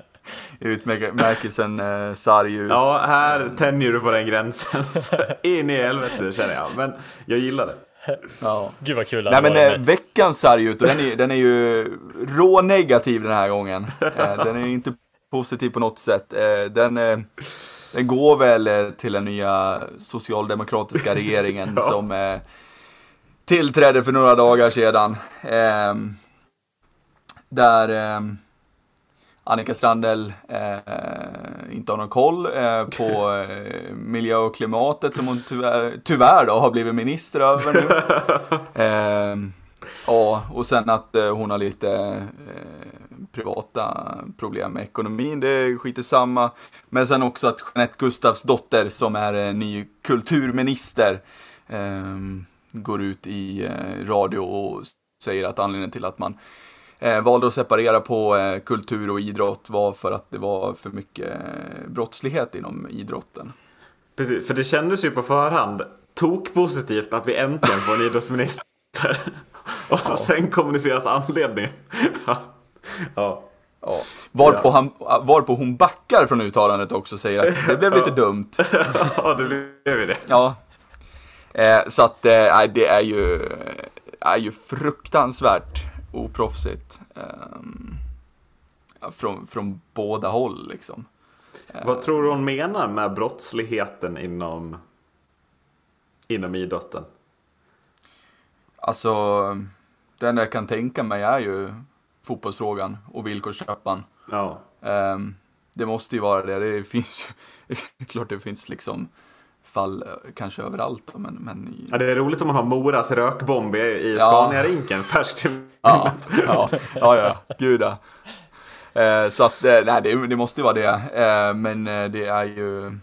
Utmärkelsen eh, sarg ut. Ja, här tänjer du på den gränsen. [LAUGHS] In i helvete känner jag. Men jag gillar det. Ja. Gud vad kul Nej men eh, veckans sarg ut och den är, den är ju rånegativ den här gången. Eh, den är inte positiv på något sätt. Eh, den, eh, den går väl eh, till den nya socialdemokratiska [LAUGHS] regeringen Ja. som eh, tillträdde för några dagar sedan. Eh, där eh, Annika Strandell inte har någon koll eh, på eh, miljö och klimatet som hon tyvärr, tyvärr då har blivit minister över nu. [LAUGHS] Eh, ja, och sen att hon har lite privata problem med ekonomin, det är skiter samma. Men sen också att Jeanette Gustafs dotter som är eh, ny kulturminister eh, går ut i eh, radio och säger att anledningen till att man eh, valde att separera på eh, kultur och idrott var för att det var för mycket brottslighet inom idrotten. Precis, för det kändes ju på förhand tok positivt att vi äntligen får en [LAUGHS] idrottsminister. och så Ja. sen kommuniceras anledningen. [LAUGHS] ja. Ja. Varpå, Ja. han, varpå hon backar från uttalandet också och säger att det blev lite dumt. [LAUGHS] ja, det blev ju det. Ja. Eh, så att eh, det är ju, är ju fruktansvärt oproffsigt. ja, från, från båda håll liksom. Vad tror du hon menar med brottsligheten inom, inom idrotten? Alltså, det enda jag kan tänka mig är ju fotbollsfrågan och villkorstrappan. Ja. Ehm, det måste ju vara det. Det finns ju, [LAUGHS] klart det finns liksom fall eh, kanske överallt då, men, men ja, det är roligt om man har Moras rökbomb i, i Ja. Scania-rinken [LAUGHS] färskt Ja, [LAUGHS] ja, ja, ja, gud ja. Eh, så att, eh, nej, det, det måste ju vara det. Eh, men eh, det är ju,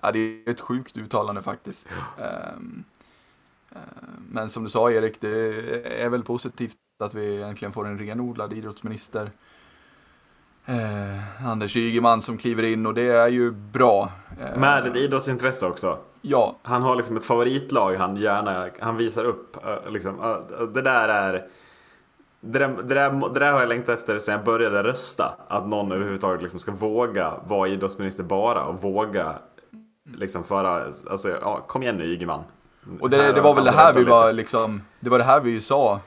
ja, det är ett sjukt uttalande faktiskt. Ehm, eh, men som du sa Erik, det är väl positivt att vi äntligen får en renodlad idrottsminister. Eh, Anders Ygeman som kliver in och det är ju bra. Eh, Med ett idrottsintresse också. Ja, Han har liksom ett favoritlag han gärna han visar upp. eh, Liksom, eh, det där är... Det där, det, där, det där har jag längtat efter sedan jag började rösta. Att någon överhuvudtaget liksom ska våga vara idrottsminister bara och våga liksom föra... Alltså, ja, kom igen nu Ygeman. Och det, det var väl det här vi var liksom, det var det här vi sa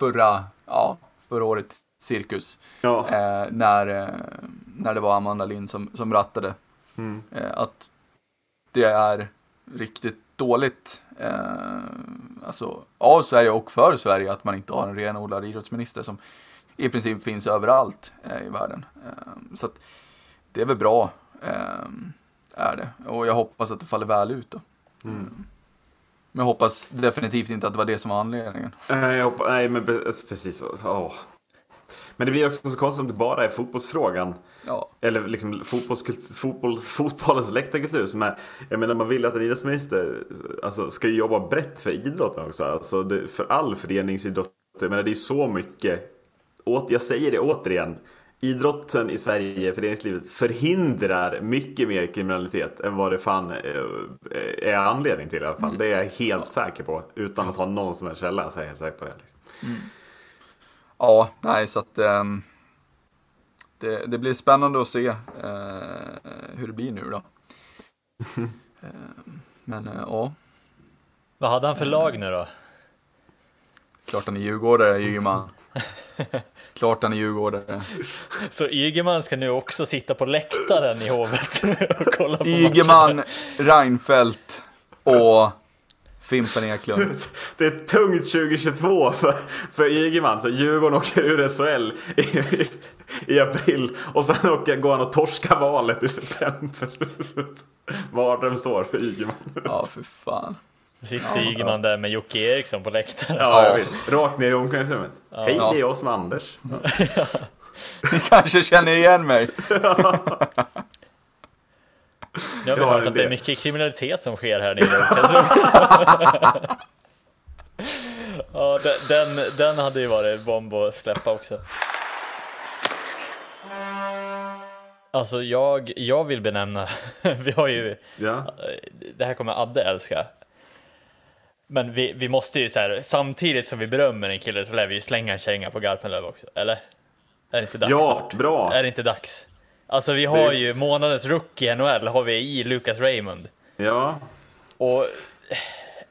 förra, ja, förra året cirkus. Ja, Eh, när, eh, när det var Amanda Lind som, som rattade. Mm. Eh, att det är riktigt dåligt, eh, alltså av Sverige och för Sverige att man inte har en renodlad idrottsminister som i princip finns överallt eh, i världen. Eh, så att det är väl bra, eh, är det. Och jag hoppas att det faller väl ut då. Mm. Men jag hoppas definitivt inte att det var det som var anledningen. Eh, jag hoppas, nej men pre- precis så. Åh. Men det blir också så konstigt om det bara är fotbollsfrågan. Ja, Eller liksom fotbollskult- fotboll, fotbollens läktarkultur som är Jag menar man vill att en idrottsminister alltså, ska jobba brett för idrotten också. Alltså det, för all föreningsidrott. Jag menar det är så mycket åt, Jag säger det återigen Idrotten i Sverige, föreningslivet förhindrar mycket mer kriminalitet än vad det fan eh, är anledning till i alla fall. Det är jag helt säker på. Utan att ha någon som helst källa så är jag helt säker på det. Liksom. ja nej så att ehm, det, det blir spännande att se eh, hur det blir nu då. [LAUGHS] Ehm, men eh, ja, Vad hade han för lag nu då? klart han är djurgårdare, Ygeman. [LAUGHS] Klart han är djurgårdare. Så Ygeman ska nu också sitta på läktaren i Hovet och kolla på matchen. Ygeman, Reinfeldt och Fimpen Eklund. Det är tungt 2022 för, för Ygeman. Så Djurgården åker ur SHL i, i, i april och sen åker, går han och torskar valet i september. Mardrömsår för Ygeman. Ja, för fan. Sitter Ygeman där med Jocke Eriksson på läktaren. Ja, Ja. visst. Rakt ner i omklädningsrummet. Hej, Ja. det är jag som är Anders. [LAUGHS] Ni kanske känner igen mig. [LAUGHS] Nu har vi Ja, hört att det är mycket kriminalitet som sker här nere i omklädningsrummet. [LAUGHS] Ja, den, den, den hade ju varit bomb att släppa också. Alltså jag, jag vill benämna, vi har ju, Ja. det här kommer Adde älska. Men vi, vi måste ju så här, samtidigt som vi berömmer en kille så lär vi ju slänga en känga på Garpenlöv också, eller? Är det inte dags Ja, snart? bra. Är det inte dags? Alltså vi har Det- ju månadens rookie i NHL har vi i Lucas Raymond. Ja. Och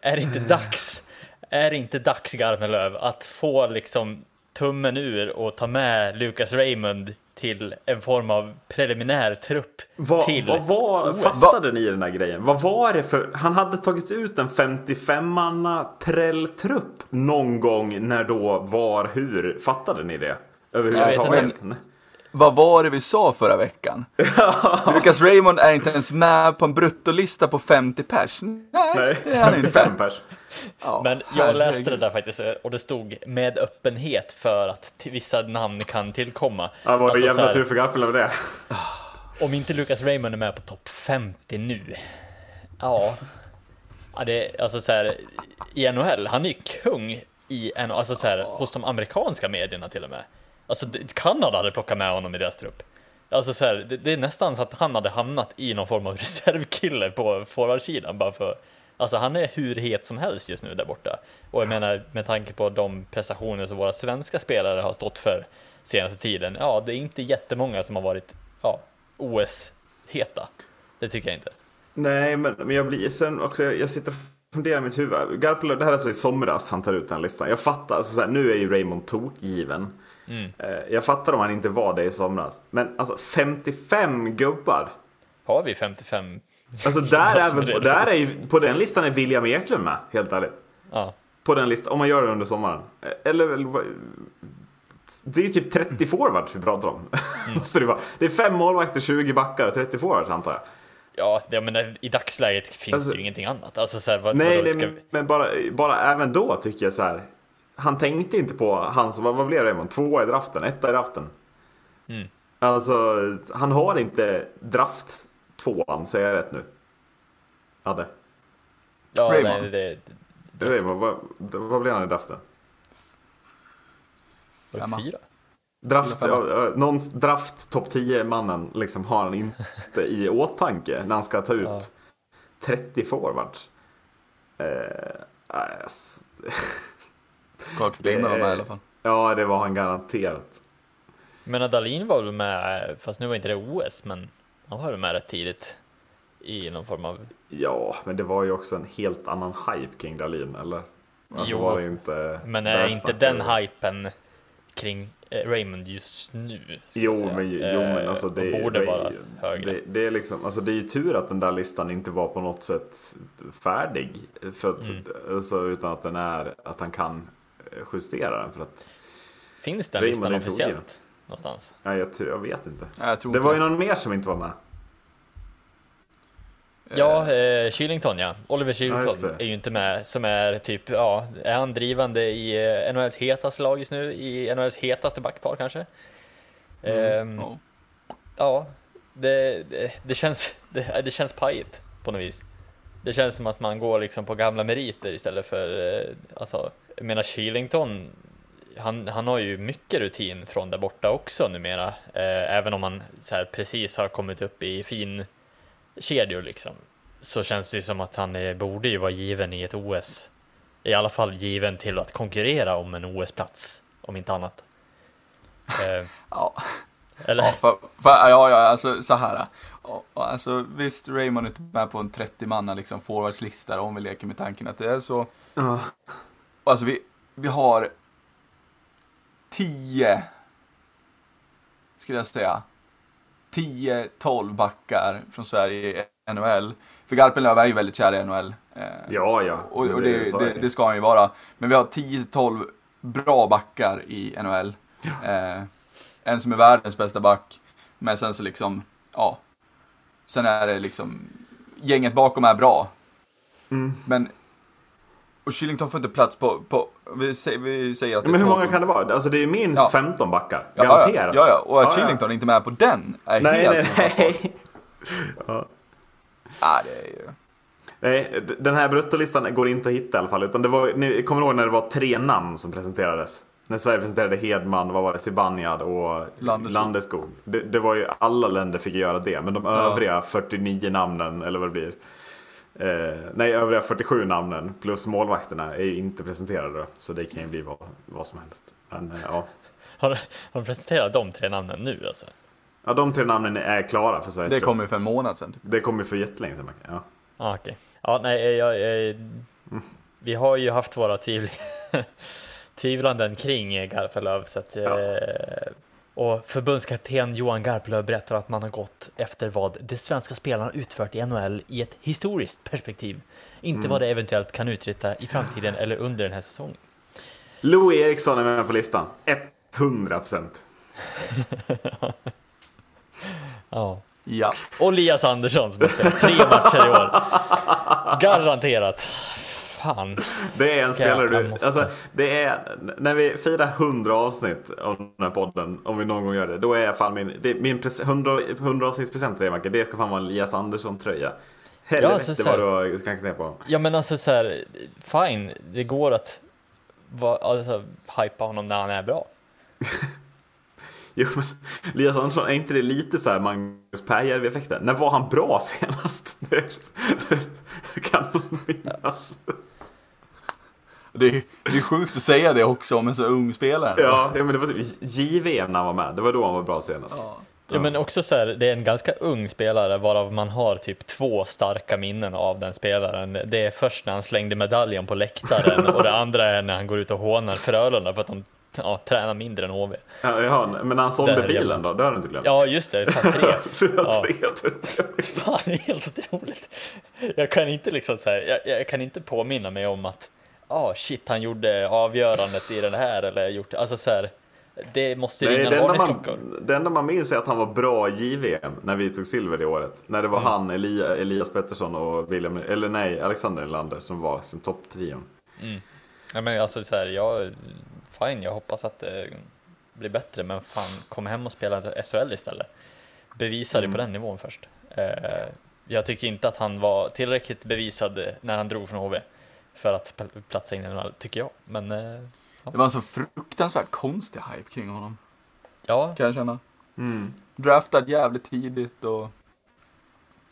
är det inte dags? Är det inte dags Garpenlöv att få liksom tummen ur och ta med Lucas Raymond till en form av preliminär trupp Vad, till vad var, fattade ni den här grejen? Vad var det för, han hade tagit ut en 55-manna prelltrupp någon gång när då, var, hur? Fattade ni det? Jag Överhuvudtaget? vad var det vi sa förra veckan? [LAUGHS] Lucas Raymond är inte ens med på en bruttolista på 50 pers. Nej, Nej, det är han 55 inte. pers. Ja, Men jag läste det herregud. där faktiskt och det stod med öppenhet för att vissa namn kan tillkomma. Ja, var det Alltså, så jävla tur för Garpenlöv det. Om inte Lucas Raymond är med på topp 50 nu. Ja. ja det, alltså så här, I NHL, han är ju kung i NHL, alltså så här, hos de amerikanska medierna till och med. Alltså det- Kanada hade plockat med honom i deras trupp. Alltså så här, det, det är nästan så att han hade hamnat i någon form av [LAUGHS] reservkille på forwardsidan bara för Alltså han är hur het som helst just nu där borta. Och jag menar med tanke på de prestationer som våra svenska spelare har stått för senaste tiden. Ja, det är inte jättemånga som har varit ja, OS-heta. Det tycker jag inte. Nej, men, men jag blir sen också, jag, jag sitter och funderar i mitt huvud. Garpenlöv, det här är alltså i somras han tar ut den listan. Jag fattar, alltså, så här, nu är ju Raymond tokgiven. Mm. Eh, jag fattar om han inte var det i somras. Men alltså 55 gubbar. Har vi 55? Alltså där är, som är väl, där är på den listan är William Eklund med, helt ärligt. Ja. På den listan, om man gör det under sommaren. Eller det är ju typ 30 forwards vi pratar om. [LAUGHS] Måste det vara. Det är fem målvakter, 20 backar och 30 forwards antar jag. Ja, jag menar, i dagsläget finns Alltså- det ju ingenting annat. Alltså så här, vad, Nej, nej vi- men bara, bara även då tycker jag så här. Han tänkte inte på hans, vad, vad blev det Raymond? Tvåa i draften, etta i draften. Mm. Alltså, han har inte draft tvåan, säger jag rätt nu? Hade. Ja, Raymond. nej, det, Det är Raymond, vad, vad blev han i draften? Femma. fyra. Draft, ja, någon draft topp 10 mannen liksom har han inte i åtanke när han ska ta ut Ja. 30 forwards. Eh, alltså, Carl Klingberg var med i alla fall. ja, det var han garanterat. Men Dalin var väl med, fast nu var inte det OS, men han var med rätt tidigt i någon form av... Ja, men det var ju också en helt annan hype kring Dahlin, eller? Alltså Jo, var det inte... Men är inte den vi- hypen kring eh, Raymond just nu? Jo men, jo, men Eh, alltså och det, borde det, vara högre. det, det är liksom, alltså det är ju tur att den där listan inte var på något sätt färdig. För att, Mm. alltså, utan att den är, att han kan eh, justera den. För att, Finns den Raymond listan är officiellt. Någonstans? ja, jag, tror- jag vet inte. Nej, jag tror Det inte var ju någon mer som inte var med. Ja, eh, Kylington ja. Oliver Ja, Kylington det. är ju inte med, som är typ, ja, är han drivande i eh, NHLs hetaste lag just nu? I NHLs hetaste backpar kanske? Ehm, Ja. Ja, det, det, det, känns, [LAUGHS] det, det känns pajigt på något vis. Det känns som att man går liksom på gamla meriter istället för, eh, alltså, jag menar Kylington, han, han har ju mycket rutin från där borta också numera, eh, även om han så här precis har kommit upp i fin kedjor liksom. Så känns det ju som att han eh, borde ju vara given i ett OS. I alla fall given till att konkurrera om en OS-plats, om inte annat. Eh, [LAUGHS] Ja. eller? Ja, för, för, ja, ja, alltså så här. Alltså visst, Raymond är inte med på en 30 manna liksom forwardslista om vi leker med tanken att det är så. Ja. Alltså vi, vi har 10, skulle jag säga, 10-12 backar från Sverige i NHL. För Garpenlöv är ju väldigt kär i NHL. eh, Ja, ja. Och, och Det- det, det, ska han ju vara. Men vi har 10-12 bra backar i NHL. Eh, en som är världens bästa back. Men sen så liksom, ja. Sen är det liksom, gänget bakom är bra. Mm. Men, och Kylington får inte plats på, på vi, säger, vi säger att Ja, men hur 12 många kan det vara? Alltså det är minst Ja. 15 backar. Ja, Garanterat. Ja, ja, och att Ja, ja. Kylington inte är med på den är Nej, helt nej, ofattbart. nej. Ja, det är ju... Nej, den här bruttolistan går inte att hitta i alla fall. Utan det var, ni kommer ihåg när det var tre namn som presenterades? När Sverige presenterade Hedman, vad var det, Zibanejad och Landeskog. Landeskog. Det, det var ju, alla länder fick göra det. Men de övriga 49 namnen, eller vad det blir. Eh, nej, övriga 47 namnen plus målvakterna är ju inte presenterade. Så det kan ju bli vad, vad som helst. Men eh, ja. Har, har de presenterat de tre namnen nu alltså? ja, de tre namnen är klara för Sveriges Det kom ju för en månad sedan. Typ. Det kommer för jättelänge sedan. Ja. Ah, okej. Ja, nej, jag, jag, vi har ju haft våra tvivel, [LAUGHS] tvivlanden kring Garpenlöv. Så att, Ja. eh, och förbundskapten Johan Garpenlöv berättar att man har gått efter vad de svenska spelarna utfört i NHL i ett historiskt perspektiv. Inte vad det eventuellt kan uträtta i framtiden eller under den här säsongen. Louis Eriksson är med på listan. 100 procent. [LAUGHS] Ja. Ja. Och Elias Andersson som har tre matcher i år. Garanterat. Fan. Det är en spelare jag du, måste. alltså det är, när vi firar 100 avsnitt av den här podden, om vi någon gång gör det, då är fan min, det, min pres- 100, 100 avsnittspresent till dig det ska fan vara en Elias Andersson-tröja. Helvete alltså, så vad du har klankat ner på honom. Ja men alltså så här, fine, det går att va, alltså, hypa honom när han är bra. [LAUGHS] Jo men Elias Andersson, är inte det lite så här Magnus Pääjärvi-effekten? När var han bra [LAUGHS] senast? Det, det kan man minnas. Det är, det är sjukt att säga det också om en så ung spelare. Ja, ja men det var typ JVM när han var med, det var då han var bra senast. Ja. Ja. men också så här, det är en ganska ung spelare varav man har typ två starka minnen av den spelaren. Det är först när han slängde medaljen på läktaren [LAUGHS] och det andra är när han går ut och hånar Frölunda för att de [LAUGHS] ja, tränar mindre än HV. Ja, jaha, men han sålde bilen då? Det har du inte glömt? Ja just det, fan tre. [LAUGHS] Så jag Ja. tre, typ. [LAUGHS] Fan, det är helt otroligt. Jag kan inte liksom så här, jag, jag kan inte påminna mig om att, ah shit, han gjorde avgörandet i den här eller gjort, alltså så här, det måste Nej, ringa det, en enda man, det enda man minns är att han var bra i JVM när vi tog silver det året. När det var Mm. han, Elia, Elias Pettersson och William, eller nej, Alexander Lander som var som topptrion. Ja, men alltså så här, jag, fine, jag hoppas att det blir bättre, men fan, kom hem och spela SHL istället. Bevisa Mm. det på den nivån först. Eh, jag tyckte inte att han var tillräckligt bevisad när han drog från HV för att pl- platsa in i NHL, tycker jag. Men eh, Det var en så fruktansvärt konstig hype kring honom. ja, Kan jag känna. Mm. Draftad jävligt tidigt och...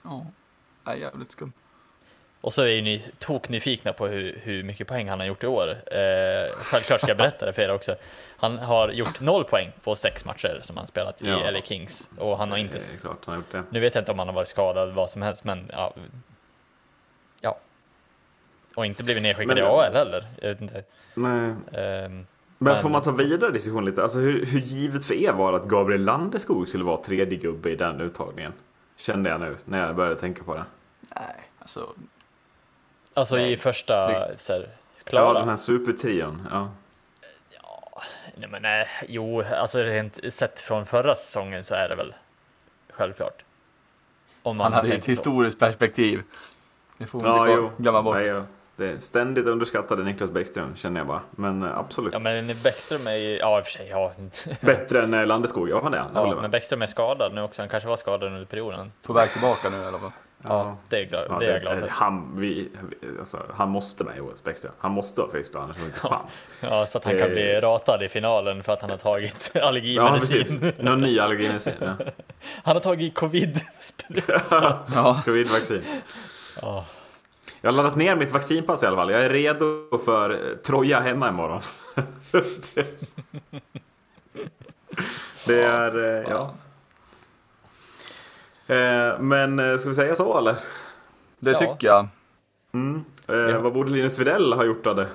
Ja, är jävligt skum. Och så är ni toknyfikna på hur, hur mycket poäng han har gjort i år. Eh, självklart ska jag berätta det för er också. Han har gjort noll poäng på sex matcher som han spelat i Ja. LA Kings och han har inte klart han har gjort det. Nu vet jag inte om han har varit skadad vad som helst, men ja. ja. Och inte blivit nedskickad Men- i AL heller. Jag vet inte. Nej. Ehm, Men Men- får man ta vidare diskussion lite? Alltså hur, hur givet för er var det att Gabriel Landeskog skulle vara tredje gubbe i den uttagningen? Kände jag nu när jag började tänka på det. Nej, alltså. Alltså Nej, i första, det- så här, Ja, klara. den här supertrion. Ja. Nej men nej, jo, alltså rent sett från förra säsongen så är det väl självklart. Om Han har hade ett så. historiskt perspektiv. Det får man Ja, inte jo. glömma bort. Nej, ja. Det är ständigt underskattade Niklas Bäckström känner jag bara. Men eh, absolut. Ja men Bäckström är ju, ja i och för sig, ja. [LAUGHS] Bättre än eh, Landeskog, ja han är han. Ja men Bäckström är skadad nu också, han kanske var skadad under perioden. På väg tillbaka nu i alla fall. Ja, det är, glad, Ja, det är jag glad för. han, vi, alltså, han måste med i OS, Bäckström. Han måste vara frisk då, annars har vi inte chans. Ja, så att han kan Eh. bli ratad i finalen för att han har tagit [LAUGHS] Ja, allergimedicin. precis. Någon ny allergimedicin. Ja. [LAUGHS] han har tagit covid. [LAUGHS] Ja, Covid-vaccin. ja. Jag har laddat ner mitt vaccinpass i alla fall. Jag är redo för eh, Troja hemma imorgon. det, det är, eh, ja. Eh, Men eh, ska vi säga så eller? det Ja. tycker jag. Mm. Eh, Vad borde Linus Widell ha gjort av det?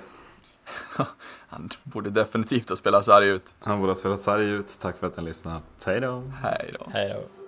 [LAUGHS] Han borde definitivt ha spelat sarg ut. Han borde ha spelat sarg ut. Tack för att ni lyssnade. Hej då. Hej då. Hej då.